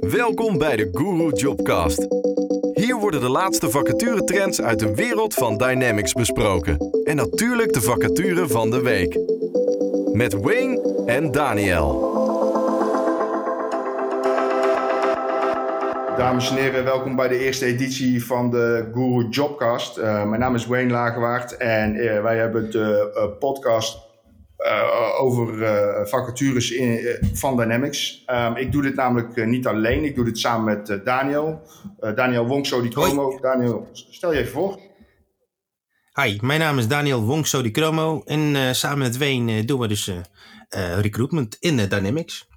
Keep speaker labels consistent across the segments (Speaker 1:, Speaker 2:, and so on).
Speaker 1: Welkom bij de Guru Jobcast. Hier worden de laatste vacaturetrends uit de wereld van Dynamics besproken. En natuurlijk de vacature van de week. Met Wayne en Daniel.
Speaker 2: Dames en heren, welkom bij de eerste editie van de Guru Jobcast. Uh, mijn naam is Wayne Lagewaard en uh, wij hebben de uh, podcast over vacatures in, van Dynamics. Um, ik doe dit namelijk niet alleen, ik doe dit samen met Daniel. Daniel Wongso di Cromo. Daniel, stel je even voor.
Speaker 3: Hi, mijn naam is Daniel Wongso di Cromo en samen met Wayne doen we dus recruitment in Dynamics.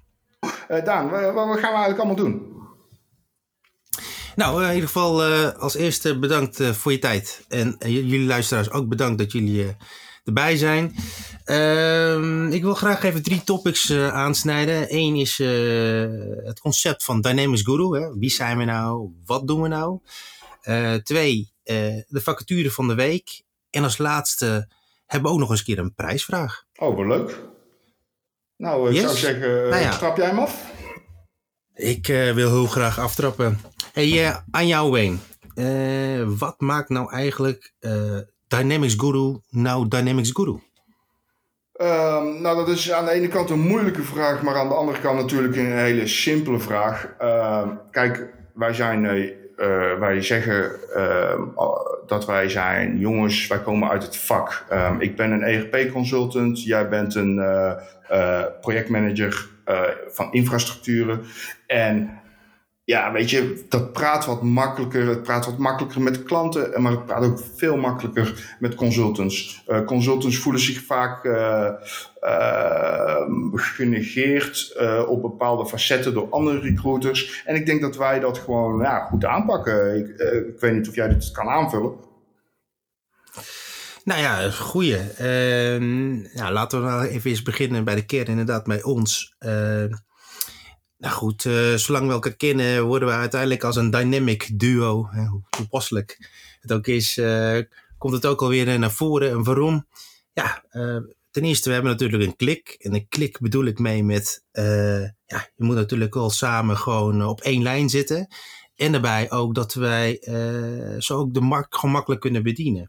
Speaker 2: Daan, wat, wat gaan we eigenlijk allemaal doen?
Speaker 3: Nou, in ieder geval als eerste bedankt voor je tijd. En jullie luisteraars ook bedankt dat jullie erbij zijn. Ehm, ik wil graag even drie topics aansnijden. Eén is het concept van Dynamics Guru. Hè. Wie zijn we nou? Wat doen we nou? twee, de vacature van de week. En als laatste hebben we ook nog eens een keer een prijsvraag.
Speaker 2: Oh, wat leuk. Nou, ik yes? zou zeggen, nou ja. trap jij hem af?
Speaker 3: Ik wil heel graag aftrappen. Hey, uh, aan jou Wayne. Uh, wat maakt nou eigenlijk Dynamics Guru nou Dynamics Guru?
Speaker 2: Um, nou, dat is aan de ene kant een moeilijke vraag, maar aan de andere kant natuurlijk een hele simpele vraag. Uh, kijk, wij zijn, wij zeggen ehm, dat wij zijn jongens, wij komen uit het vak. Ik ben een ERP-consultant, jij bent een projectmanager van infrastructuren. En ja, weet je, dat praat wat makkelijker. Het praat wat makkelijker met klanten, maar het praat ook veel makkelijker met consultants. Uh, consultants voelen zich vaak uh, genegeerd op bepaalde facetten door andere recruiters. En ik denk dat wij dat gewoon ja, goed aanpakken. Ik, ik weet niet of jij dit kan aanvullen.
Speaker 3: Nou ja, goeie. Ehm, ja, laten we nou even eens beginnen bij de kern, inderdaad, bij ons. Nou goed, uh, zolang we elkaar kennen, worden we uiteindelijk als een dynamic duo. Hè, hoe toepasselijk het ook is, uh, komt het ook alweer naar voren. En waarom? Ja, ten eerste, we hebben natuurlijk een klik. En een klik bedoel ik mee met, ja, je moet natuurlijk wel samen gewoon op één lijn zitten. En daarbij ook dat wij zo ook de markt gemakkelijk kunnen bedienen.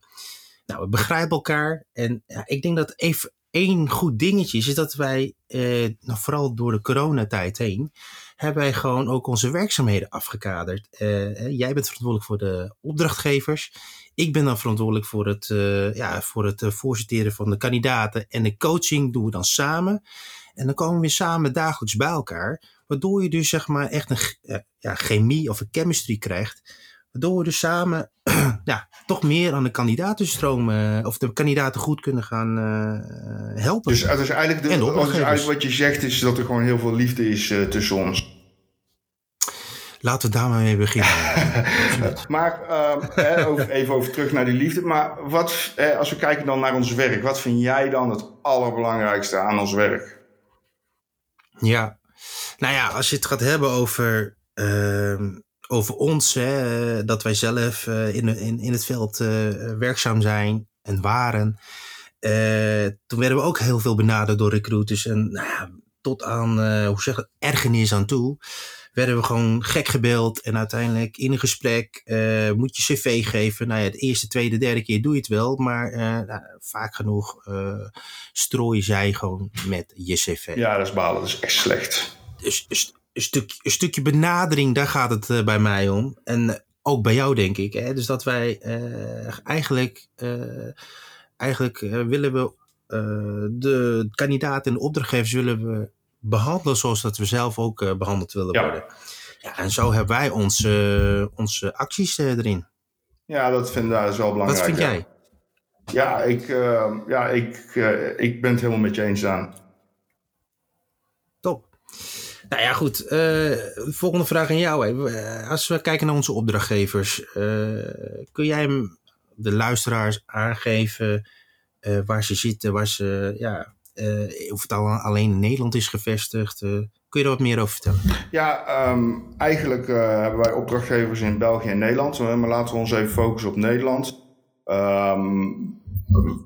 Speaker 3: Nou, we begrijpen elkaar. En ja, ik denk dat even één goed dingetje is, dat wij, eh, nou, vooral door de coronatijd heen, hebben wij gewoon ook onze werkzaamheden afgekaderd. Uh, jij bent verantwoordelijk voor de opdrachtgevers. Ik ben dan verantwoordelijk voor het, uh, ja, voor het uh, voorziteren van de kandidaten. En de coaching doen we dan samen. En dan komen we weer samen dagelijks bij elkaar. Waardoor je dus zeg maar echt een ja, chemie of een chemistry krijgt Waardoor we dus samen ja, toch meer aan de kandidatenstroom uh, of de kandidaten goed kunnen gaan uh, helpen.
Speaker 2: Dus, dus eigenlijk, de, de eigenlijk wat je zegt is dat er gewoon heel veel liefde is uh, tussen ons.
Speaker 3: Laten we daar maar mee beginnen.
Speaker 2: maar over, even over terug naar die liefde. Maar wat, als we kijken dan naar ons werk, wat vind jij dan het allerbelangrijkste aan ons werk?
Speaker 3: Ja, nou ja, als je het gaat hebben over ehm, over ons, hè, dat wij zelf uh, in, in, in het veld uh, werkzaam zijn en waren. Uh, toen werden we ook heel veel benaderd door recruiters. En nou ja, tot aan, hoe zeg het, ergernis aan toe. Werden we gewoon gek gebeld. En uiteindelijk in een gesprek moet je cv geven. Nou ja, de eerste, tweede, derde keer doe je het wel. Maar nou, vaak genoeg strooi zij gewoon met je cv.
Speaker 2: Ja, dat is balen. Dat is echt slecht.
Speaker 3: Dus, dus een, stuk, een stukje benadering, daar gaat het uh, bij mij om. En uh, ook bij jou, denk ik. Hè? Dus dat wij uh, eigenlijk, eigenlijk willen we de kandidaten en de opdrachtgevers willen we behandelen zoals dat we zelf ook behandeld willen ja. worden. Ja, en zo hebben wij onze, onze acties erin.
Speaker 2: Ja, dat vind, dat is wel belangrijk.
Speaker 3: Wat vind jij?
Speaker 2: Ja, ik, ja ik, ik ben het helemaal met je eens aan.
Speaker 3: Top. Nou ja, goed. Uh, volgende vraag aan jou. Hè. Als we kijken naar onze opdrachtgevers, uh, kun jij de luisteraars aangeven waar ze zitten, waar ze, ja, of het alleen in Nederland is gevestigd? kun je er wat meer over vertellen?
Speaker 2: Ja, um, eigenlijk hebben wij opdrachtgevers in België en Nederland, maar laten we ons even focussen op Nederland. Um,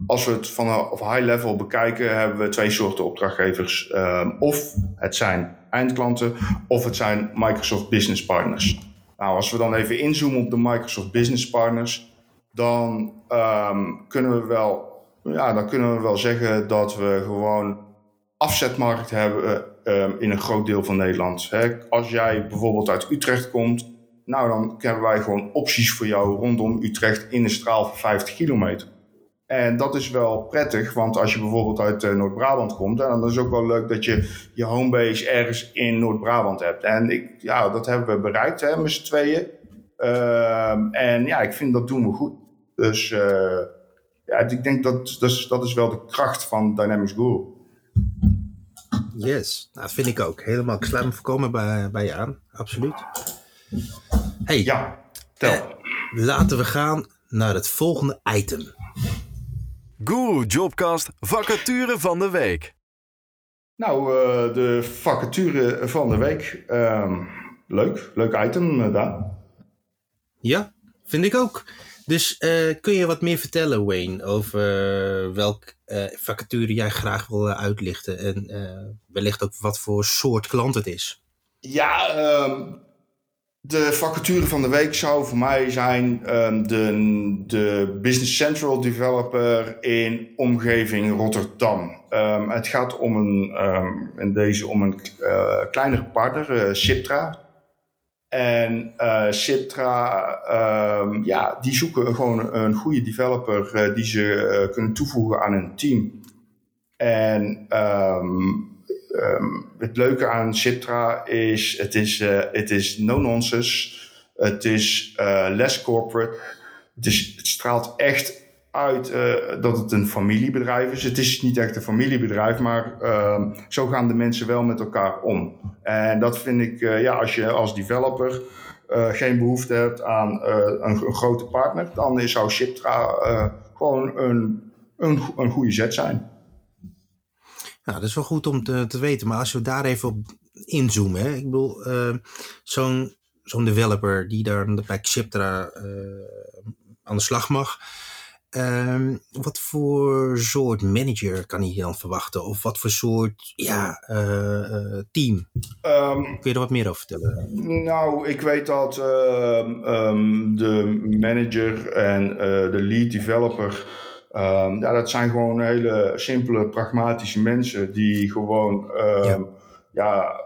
Speaker 2: als we het van high level bekijken, hebben we twee soorten opdrachtgevers. Um, of het zijn eindklanten of het zijn Microsoft Business Partners. Nou, als we dan even inzoomen op de Microsoft Business Partners, dan ehm, kunnen we wel, ja, dan kunnen we wel zeggen dat we gewoon afzetmarkt hebben ehm, in een groot deel van Nederland. Hè. Als jij bijvoorbeeld uit Utrecht komt, nou dan hebben wij gewoon opties voor jou rondom Utrecht in een straal van 50 kilometer. En dat is wel prettig, want als je bijvoorbeeld uit uh, Noord-Brabant komt, dan is het ook wel leuk dat je je homebase ergens in Noord-Brabant hebt. En ik, ja, dat hebben we bereikt hè, met z'n tweeën. Uh, en ja, ik vind dat doen we goed. Dus uh, ja, ik denk dat dus, dat is wel de kracht van Dynamics Guru.
Speaker 3: Yes, nou, dat vind ik ook. Helemaal, ik sluit me voorkomen bij, bij je aan. Absoluut. Hey,
Speaker 2: ja, tel.
Speaker 3: Eh, laten we gaan naar het volgende item.
Speaker 1: Guru Jobcast vacature van de week.
Speaker 2: Nou, uh, de vacature van de week. Uh, leuk, leuk item, uh, Daan.
Speaker 3: Ja, vind ik ook. Dus uh, kun je wat meer vertellen, Wayne, over welk vacature jij graag wil uitlichten en wellicht ook wat voor soort klant het is?
Speaker 2: Ja, ehm, de vacature van de week zou voor mij zijn um, de, de Business Central developer in omgeving Rotterdam. Um, het gaat om een, in deze om een uh, kleinere partner, uh. En uh, ja, die zoeken gewoon een goede developer die ze kunnen toevoegen aan hun team. En het leuke aan Citra is, het is, uh, het is no nonsense. Het is uh, less corporate. Het, is, het straalt echt uit uh, dat het een familiebedrijf is. Het is niet echt een familiebedrijf, maar ehm, zo gaan de mensen wel met elkaar om. En dat vind ik, ja, als je als developer geen behoefte hebt aan een, een, grote partner, dan zou Citra gewoon een, een, een goede zet zijn.
Speaker 3: Nou, dat is wel goed om te, te weten. Maar als we daar even op inzoomen. Hè? Ik bedoel, uh, zo'n zo'n developer die daar bij Xiptra uh, aan de slag mag. Uh, wat voor soort manager kan hij dan verwachten? Of wat voor soort ja, uh, team? Um, Kun je er wat meer over vertellen?
Speaker 2: Nou, ik weet dat um, de manager en de lead developer Um, ja, dat zijn gewoon hele simpele, pragmatische mensen die gewoon um, ja. ja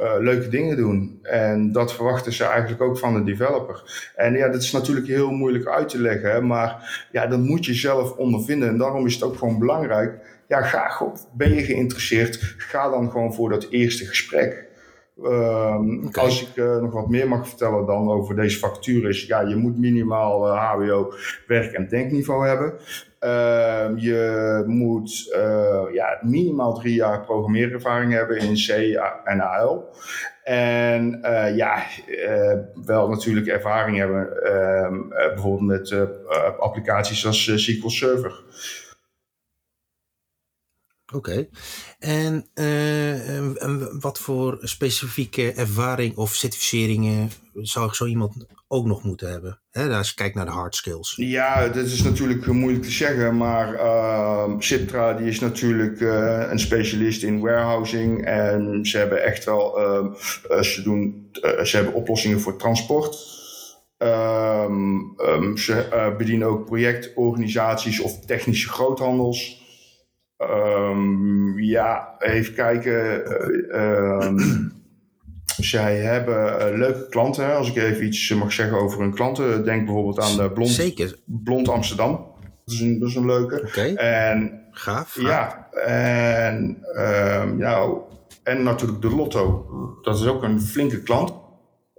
Speaker 2: uh, leuke dingen doen. En dat verwachten ze eigenlijk ook van de developer. En ja, dat is natuurlijk heel moeilijk uit te leggen, hè, maar ja, dat moet je zelf ondervinden. En daarom is het ook gewoon belangrijk. Ja, ga, ben je geïnteresseerd? Ga dan gewoon voor dat eerste gesprek. Um, okay. Als ik uh, nog wat meer mag vertellen dan over deze factuur ja, je moet minimaal uh, HBO werk- en denkniveau hebben. Uh, je moet uh, ja, minimaal drie jaar programmeerervaring hebben in C en AL. En ja, wel natuurlijk ervaring hebben ehm, bijvoorbeeld met applicaties als SQL Server.
Speaker 3: Oké. Okay. En wat voor specifieke ervaring of certificeringen zou zo iemand ook nog moeten hebben? Hè, als je kijkt naar de hard skills.
Speaker 2: Ja, dat is natuurlijk moeilijk te zeggen. Maar uh, Citra die is natuurlijk uh, een specialist in warehousing. En ze hebben echt wel... Uh, ze, doen, ze hebben oplossingen voor transport. Um, ze bedienen ook projectorganisaties of technische groothandels. Um, ja, even kijken. Uh, um, zij hebben uh, leuke klanten. Als ik even iets mag zeggen over hun klanten. Denk bijvoorbeeld aan de Blond,
Speaker 3: Zeker.
Speaker 2: Blond Amsterdam. Dat is een, dat is een leuke.
Speaker 3: Okay.
Speaker 2: En,
Speaker 3: gaaf, gaaf.
Speaker 2: Ja, en, um, nou, en natuurlijk de Lotto. Dat is ook een flinke klant.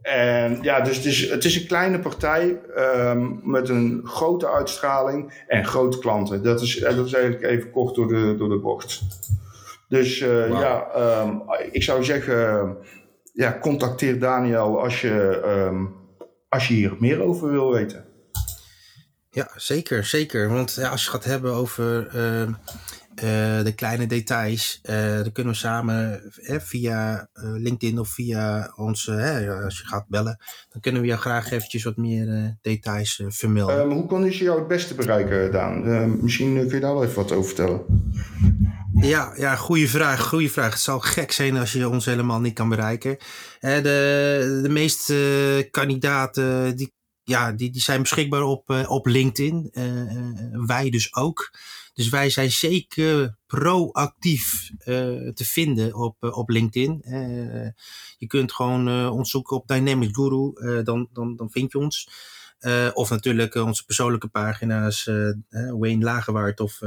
Speaker 2: En ja, dus het is, het is een kleine partij um, met een grote uitstraling en grote klanten. Dat is, dat is eigenlijk even kort door de, door de bocht. Dus uh, wow. ja, um, ik zou zeggen, ja, contacteer Daniel als je, um, als je hier meer over wil weten.
Speaker 3: Ja, zeker, zeker. Want ja, als je gaat hebben over uh, de kleine details, uh, dan kunnen we samen uh, via LinkedIn of via ons, als je gaat bellen, dan kunnen we jou graag eventjes wat meer details vermelden.
Speaker 2: hoe kon je jou het beste bereiken, Daan? misschien kun je daar wel even wat over vertellen.
Speaker 3: Ja, ja goede vraag, goede vraag. Het zal gek zijn als je ons helemaal niet kan bereiken. de, de meeste kandidaten die, ja, die, die zijn beschikbaar op, op LinkedIn. wij dus ook. Dus wij zijn zeker proactief te vinden op, op LinkedIn. je kunt gewoon ons zoeken op Dynamics Guru, dan, dan, dan vind je ons. of natuurlijk onze persoonlijke pagina's, Wayne Lagerwaard of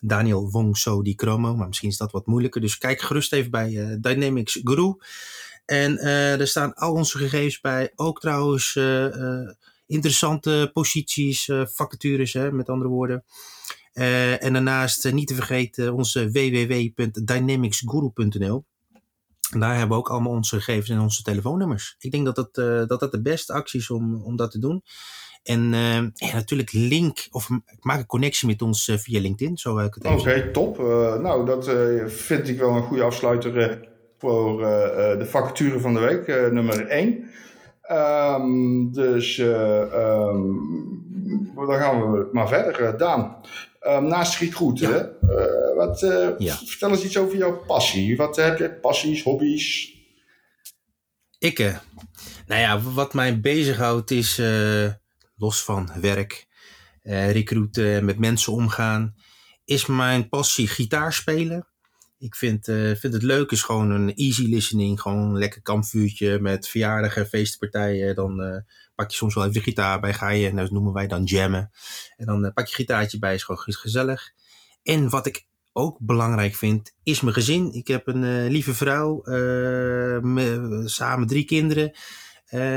Speaker 3: Daniel Wong So Di Chromo. Maar misschien is dat wat moeilijker. Dus kijk gerust even bij uh, Dynamics Guru. En uh, er staan al onze gegevens bij. Ook trouwens uh, interessante posities, vacatures, hè, met andere woorden. En daarnaast niet te vergeten onze www.dynamicsguru.nl. Daar hebben we ook allemaal onze gegevens en onze telefoonnummers. Ik denk dat dat, dat, dat de beste actie is om, om dat te doen. En natuurlijk link, of maak een connectie met ons via LinkedIn, zo ik het
Speaker 2: Oké, top. Nou, dat vind ik wel een goede afsluiter voor de vacature van de week, nummer 1. Um, dus um, dan gaan we maar verder. Daan, um, naast schiet goed, ja. hè? wat, ja. vertel eens iets over jouw passie. Wat heb je? Passies, hobby's?
Speaker 3: Ik, nou ja, wat mij bezighoudt is los van werk, recruiten, met mensen omgaan, is mijn passie gitaar spelen. Ik vind, uh, vind het leuk, is gewoon een easy listening, gewoon een lekker kampvuurtje met verjaardagen, feestpartijen. Dan uh, pak je soms wel even de gitaar bij, ga je, dat noemen wij dan jammen. En dan pak je gitaartje bij, is gewoon gezellig. En wat ik ook belangrijk vind, is mijn gezin. Ik heb een lieve vrouw, me, samen drie kinderen.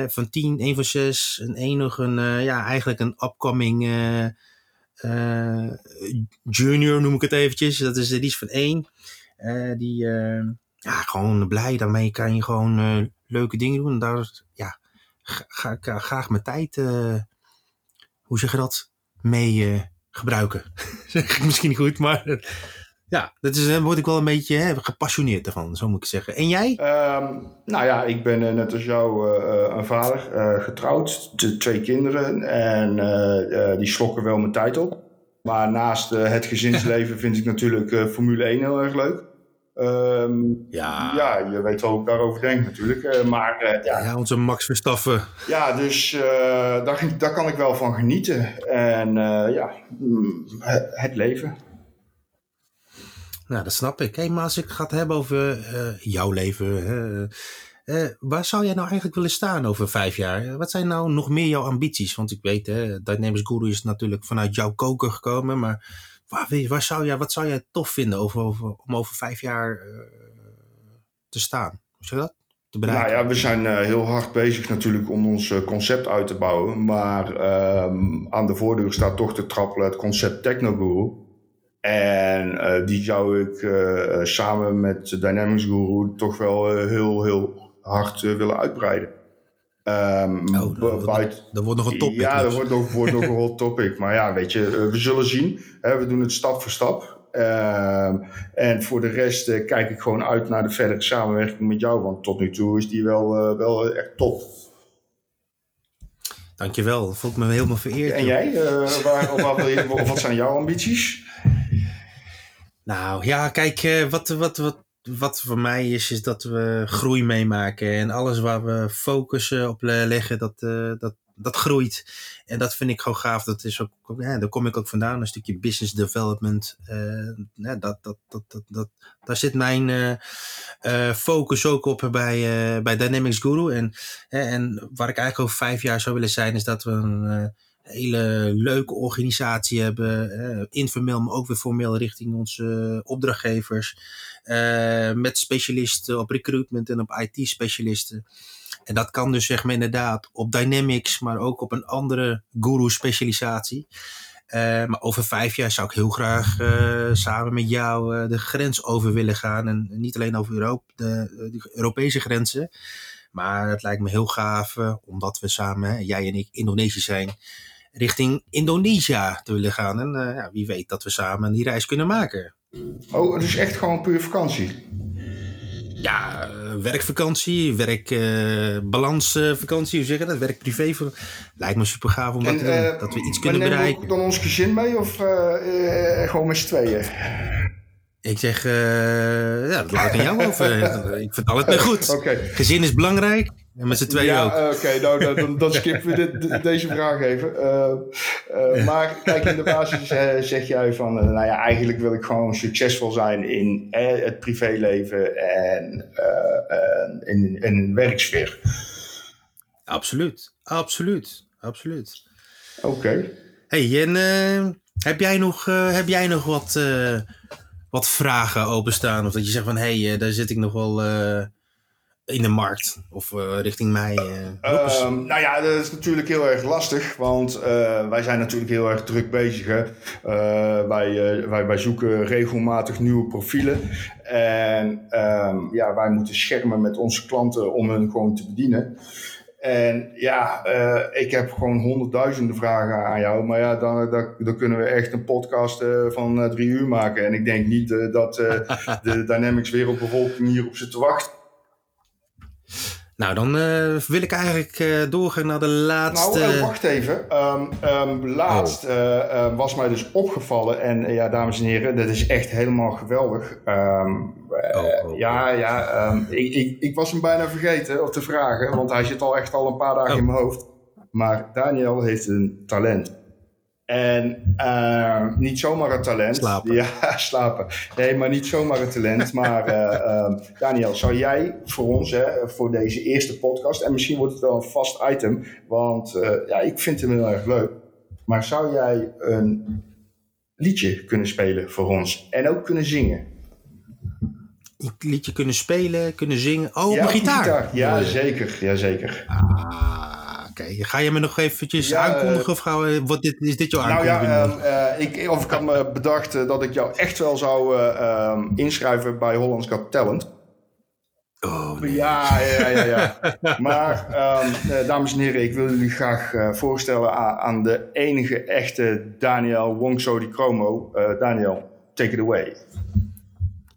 Speaker 3: Van tien, één van zes. En één nog een, ja, eigenlijk een upcoming junior noem ik het eventjes. Dat is, die is van één. Die, ja, gewoon blij. Daarmee kan je gewoon leuke dingen doen. En daar, ja, ga ik graag mijn tijd, hoe zeg je dat, mee gebruiken. zeg ik misschien niet goed, maar ja, dat is, daar eh, word ik wel een beetje hè, gepassioneerd ervan, zo moet ik zeggen. En jij?
Speaker 2: Um, nou ja, ik ben uh, net als jou uh, een vader, uh, getrouwd, twee kinderen. En die slokken wel mijn tijd op. Maar naast het gezinsleven vind ik natuurlijk Formule 1 heel erg leuk. Um, ja. ja, je weet wel hoe ik daarover denk natuurlijk. maar, ja.
Speaker 3: ja, onze Max Verstappen.
Speaker 2: Ja, dus daar, daar kan ik wel van genieten. En ja, mm, het leven.
Speaker 3: Nou, dat snap ik. Hey, maar als ik ga het hebben over jouw leven, waar zou jij nou eigenlijk willen staan over vijf jaar? Wat zijn nou nog meer jouw ambities? Want ik weet, hè, Dynamics Guru is natuurlijk vanuit jouw koker gekomen, maar waar, waar zou jij, wat zou jij tof vinden over, over, om over vijf jaar te staan? Hoe zou dat? Te
Speaker 2: nou ja, we zijn heel hard bezig natuurlijk om ons concept uit te bouwen. Maar ehm, aan de voordeur staat toch te trappelen het concept Technoguru. En die zou ik samen met Dynamics Guru toch wel heel, heel hard willen uitbreiden.
Speaker 3: Um, oh, wordt, wordt nog een topic.
Speaker 2: Ja, dus. dat wordt nog, wordt nog een hot topic. Maar ja, weet je, we zullen zien. Hè, we doen het stap voor stap. Um, en voor de rest kijk ik gewoon uit naar de verdere samenwerking met jou. Want tot nu toe is die wel, wel echt top.
Speaker 3: Dankjewel, dat voel ik me helemaal vereerd.
Speaker 2: En jij? waar, of, wat, wat zijn jouw ambities?
Speaker 3: Nou ja, kijk, eh, wat, wat, wat, wat voor mij is, is dat we groei meemaken. En alles waar we focus op leggen, dat, uh, dat, dat groeit. En dat vind ik gewoon gaaf. Dat is ook, ja, daar kom ik ook vandaan, een stukje business development. Uh, dat, dat, dat, dat, daar zit mijn uh, focus ook op bij, bij Dynamics Guru. En, en waar ik eigenlijk over vijf jaar zou willen zijn, is dat we een hele leuke organisatie hebben. Eh, informeel, maar ook weer formeel richting onze opdrachtgevers. Eh, met specialisten op recruitment en op IT-specialisten. En dat kan dus zeg maar inderdaad op Dynamics, maar ook op een andere guru-specialisatie. Uh, maar over vijf jaar zou ik heel graag uh, samen met jou uh, de grens over willen gaan. En niet alleen over Europa, de, de Europese grenzen. Maar het lijkt me heel gaaf, omdat we samen, jij en ik, Indonesië zijn richting Indonesië te willen gaan. En uh, ja, wie weet dat we samen die reis kunnen maken.
Speaker 2: Oh, het is echt gewoon puur vakantie?
Speaker 3: Ja, eh, werkvakantie, werkbalansvakantie, uh, hoe zeg je dat? Werk-privé. Lijkt me super gaaf om dat. Uh, dat we iets kunnen bereiken.
Speaker 2: dan ons gezin mee of gewoon met z'n tweeën?
Speaker 3: Ik zeg, uh, ja, dat laat ik aan jou over. ik vertel het me goed. Okay. Gezin is belangrijk. En met z'n tweeën
Speaker 2: ja,
Speaker 3: ook.
Speaker 2: Oké, okay, nou, dan, dan skippen we dit, deze vraag even. Uh, uh, maar kijk, in de basis zeg jij van... nou ja, eigenlijk wil ik gewoon succesvol zijn in het privéleven en in, in een werksfeer.
Speaker 3: Absoluut, absoluut, absoluut.
Speaker 2: Oké.
Speaker 3: Hey, en heb jij nog, heb jij nog wat wat vragen openstaan? Of dat je zegt van, hé, hey, daar zit ik nog wel uh, in de markt. Of uh, richting mij.
Speaker 2: Uh, nou ja, dat is natuurlijk heel erg lastig. Want wij zijn natuurlijk heel erg druk bezig. Hè? wij, wij, wij zoeken regelmatig nieuwe profielen. En um, ja, wij moeten schermen met onze klanten om hen gewoon te bedienen. En ja, uh, ik heb gewoon honderdduizenden vragen aan jou. Maar ja, dan, dan, dan kunnen we echt een podcast uh, van uh, drie uur maken. En ik denk niet dat de Dynamics wereldbevolking hierop zit te wachten.
Speaker 3: Nou, dan uh, wil ik eigenlijk uh, doorgaan naar de laatste.
Speaker 2: Nou, uh, wacht even. Um, um, laatst oh. was mij dus opgevallen. En ja, dames en heren, dat is echt helemaal geweldig. Um, oh, oh, ja, ja. Ik, ik, ik, was hem bijna vergeten of te vragen. Want hij zit al echt al een paar dagen in mijn hoofd. Maar Daniel heeft een talent. En uh, niet zomaar een talent.
Speaker 3: Slapen.
Speaker 2: Ja, slapen. Nee, maar niet zomaar een talent. maar uh, uh, Daniel, zou jij voor ons, hè, voor deze eerste podcast, en misschien wordt het wel een vast item, want ja, ik vind hem heel erg leuk. Maar zou jij een liedje kunnen spelen voor ons en ook kunnen zingen?
Speaker 3: Een liedje kunnen spelen, kunnen zingen. Oh, ja, op gitaar. gitaar.
Speaker 2: Ja, zeker. Ja, zeker.
Speaker 3: Ah. Ga je me nog eventjes aankondigen of we, wat dit, is dit jouw aankondiging?
Speaker 2: Nou ja, uh, ik, of ik had me bedacht uh, dat ik jou echt wel zou uh, inschrijven bij Hollands Got Talent.
Speaker 3: Oh, nee.
Speaker 2: Ja, ja, ja. ja. maar, um, dames en heren, ik wil jullie graag voorstellen aan, aan, de enige echte Daniel Wongso di Chromo. Daniel, take it away.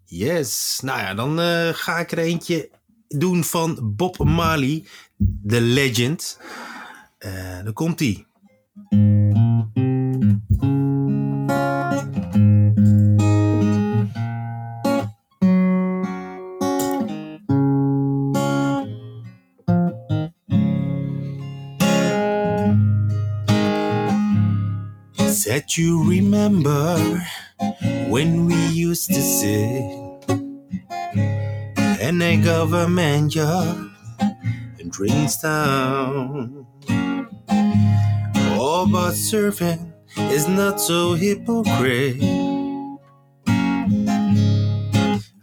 Speaker 3: Yes, nou ja, dan ga ik er eentje doen van Bob Marley, The Legend. Uh, dan komt hij. Said you remember when we used to sit in a government job in Dringstown. Oh, but serving is not so hypocrite.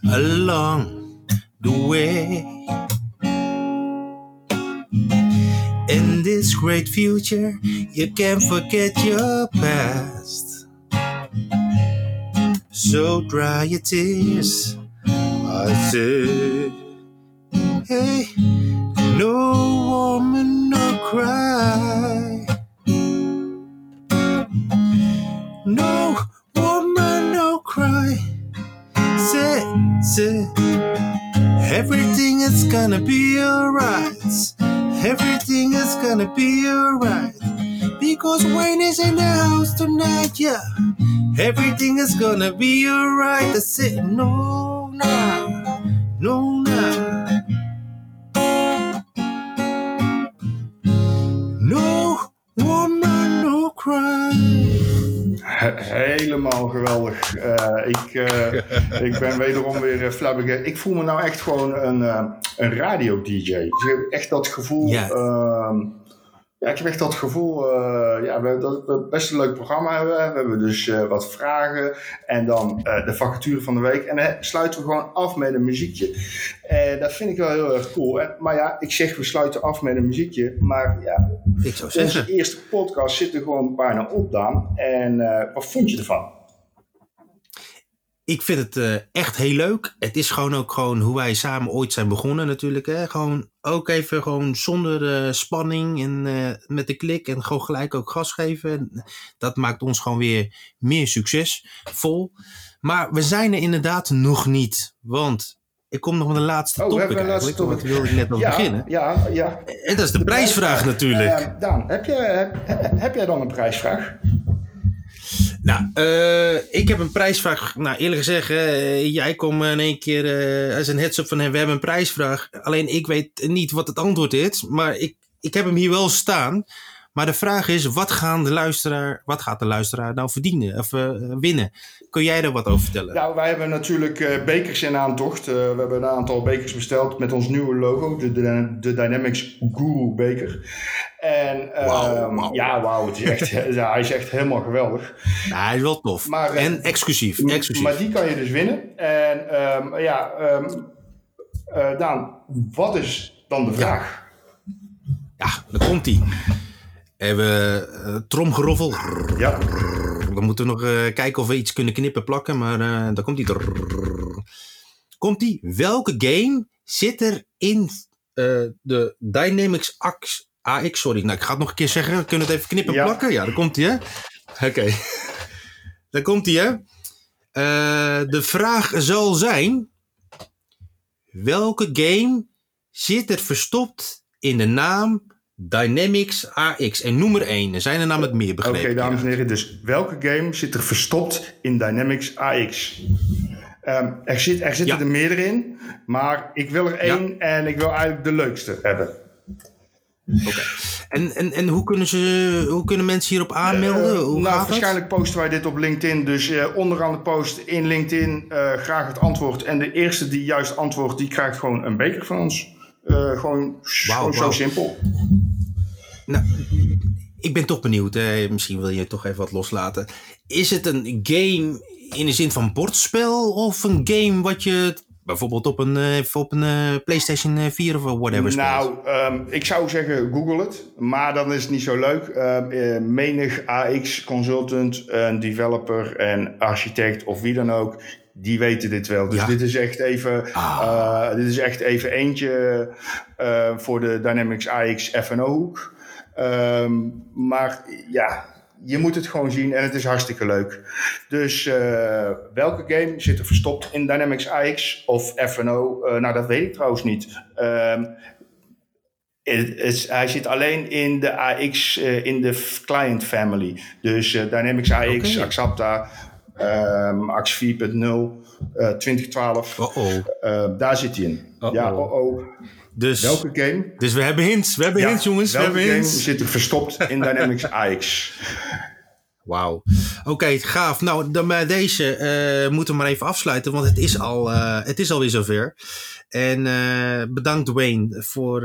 Speaker 3: Along the way, in this great future, you can't forget your past. So dry your tears I said, hey, no woman, no cry. No woman, no cry. Say, say, everything is gonna be alright. Everything is gonna be alright. Because Wayne is in the house tonight, yeah. Everything is gonna be alright. I said, no, nah. No
Speaker 2: helemaal geweldig. Uh, ik, uh, ik ben wederom weer uh, flabbergasted. Ik voel me nou echt gewoon een, een radio-dj. Echt dat gevoel... Ja. Ehm, ja, ik heb echt dat gevoel uh, ja, we, dat we best een leuk programma hebben. We hebben dus uh, wat vragen en dan uh, de vacature van de week. En dan sluiten we gewoon af met een muziekje. En dat vind ik wel heel erg cool. En, maar ja, ik zeg we sluiten af met een muziekje. Maar ja,
Speaker 3: ik zou zeggen.
Speaker 2: onze eerste podcast zit er gewoon bijna op, Daan. En wat vond je ervan?
Speaker 3: Ik vind het uh, echt heel leuk. Het is gewoon ook gewoon hoe wij samen ooit zijn begonnen natuurlijk. Hè? Gewoon ook even gewoon zonder uh, spanning en uh, met de klik en gewoon gelijk ook gas geven. Dat maakt ons gewoon weer meer succesvol. Maar we zijn er inderdaad nog niet. Want ik kom nog met de laatste oh, topic we eigenlijk. Laatste topic. wilde ik net
Speaker 2: ja,
Speaker 3: beginnen.
Speaker 2: Ja, ja.
Speaker 3: En dat is de, de prijsvraag, prijsvraag, natuurlijk.
Speaker 2: Daan, heb, je, heb, heb jij dan een prijsvraag?
Speaker 3: Nou, uh, ik heb een prijsvraag. Nou, eerlijk gezegd, jij komt in één keer uh, als een heads-up van hem. We hebben een prijsvraag. Alleen ik weet niet wat het antwoord is. Maar ik, ik heb hem hier wel staan. Maar de vraag is, wat, gaan de luisteraar, wat gaat de luisteraar nou verdienen of winnen? Kun jij er wat over vertellen?
Speaker 2: Nou, wij hebben natuurlijk bekers in aantocht. we hebben een aantal bekers besteld met ons nieuwe logo, de, de, de Dynamics Guru beker. En wow, ja, wauw, het is echt, ja, hij is echt helemaal geweldig.
Speaker 3: Nou, hij is wel tof. Maar, en uh, exclusief, exclusief.
Speaker 2: Maar die kan je dus winnen. En um, ja, um, uh, Daan, wat is dan de vraag?
Speaker 3: Ja, ja daar komt hij. Hebben uh, tromgeroffel. Ja. Dan moeten we nog uh, kijken of we iets kunnen knippen plakken, maar uh, daar komt hij. Komt hij? Welke game zit er in de Dynamics Axe AX, sorry. Nou, ik ga het nog een keer zeggen. We kunnen het even knippen en plakken. Ja, daar komt hij, hè? Oké. Okay. daar komt hij, hè? Uh, de vraag zal zijn... Welke game zit er verstopt in de naam Dynamics AX? En noem er één. Er zijn er namelijk meer begrepen.
Speaker 2: Oké, dames en heren. Dus welke game zit er verstopt in Dynamics AX? Um, er, zit, er zitten ja. er meerdere in. Maar ik wil er één en ik wil eigenlijk de leukste hebben.
Speaker 3: Oké. En, en, en hoe, kunnen ze, hoe kunnen mensen hierop aanmelden? Uh,
Speaker 2: nou, waarschijnlijk posten wij dit op LinkedIn. Dus uh, onderaan de post in LinkedIn uh, graag het antwoord. En de eerste die juist antwoordt, die krijgt gewoon een beker van ons. gewoon wow, zo simpel.
Speaker 3: Nou, ik ben toch benieuwd. misschien wil je toch even wat loslaten. Is het een game in de zin van bordspel of een game wat je Bijvoorbeeld op een, uh, op een uh, PlayStation 4 of whatever.
Speaker 2: Nou, um, ik zou zeggen Google het. Maar dan is het niet zo leuk. Uh, menig AX consultant, een developer en architect of wie dan ook. Die weten dit wel. Dus ja. dit is echt even, ah. dit is echt even eentje voor de Dynamics AX FNO hoek. Um, maar ja, je moet het gewoon zien en het is hartstikke leuk. Dus uh, welke game zit er verstopt in Dynamics AX of FNO? Uh, nou, dat weet ik trouwens niet. Het, het, hij zit alleen in de AX, uh, in de client family. Dus Dynamics AX, okay. Axapta, um, AX 4.0, 2012.
Speaker 3: Oh
Speaker 2: -oh. daar zit hij in. -oh. Ja, oh oh.
Speaker 3: Dus,
Speaker 2: welke game?
Speaker 3: Dus we hebben hints. We hebben ja, hints, jongens.
Speaker 2: Welke
Speaker 3: we hebben
Speaker 2: game
Speaker 3: hints.
Speaker 2: zit er verstopt in Dynamics AX?
Speaker 3: Wauw. Oké, okay, gaaf. Nou, dan bij deze uh, moeten we maar even afsluiten, want het is, al, uh, het is alweer zover. En uh, bedankt Dwayne voor,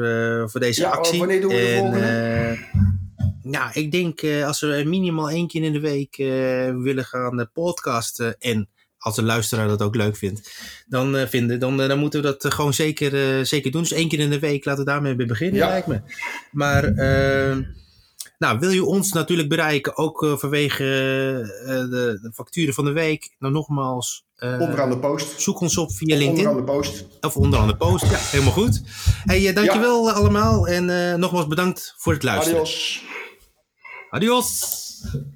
Speaker 3: voor deze
Speaker 2: ja,
Speaker 3: actie.
Speaker 2: wanneer doen we de volgende?
Speaker 3: Ja, ik denk als we minimaal één keer in de week willen gaan podcasten en als de luisteraar dat ook leuk vindt, dan, uh, vinden, dan, dan moeten we dat gewoon zeker, zeker doen. Dus één keer in de week laten we daarmee beginnen, ja. lijkt me. Maar ehm, nou, wil je ons natuurlijk bereiken, ook vanwege de, de, facturen van de week. Nou, nogmaals.
Speaker 2: onderaan de post.
Speaker 3: Zoek ons op via LinkedIn.
Speaker 2: Onderaan de post.
Speaker 3: Of onderaan de post, ja, helemaal goed. Hey, dankjewel ja. allemaal en nogmaals bedankt voor het luisteren.
Speaker 2: Adios.
Speaker 3: アディオス。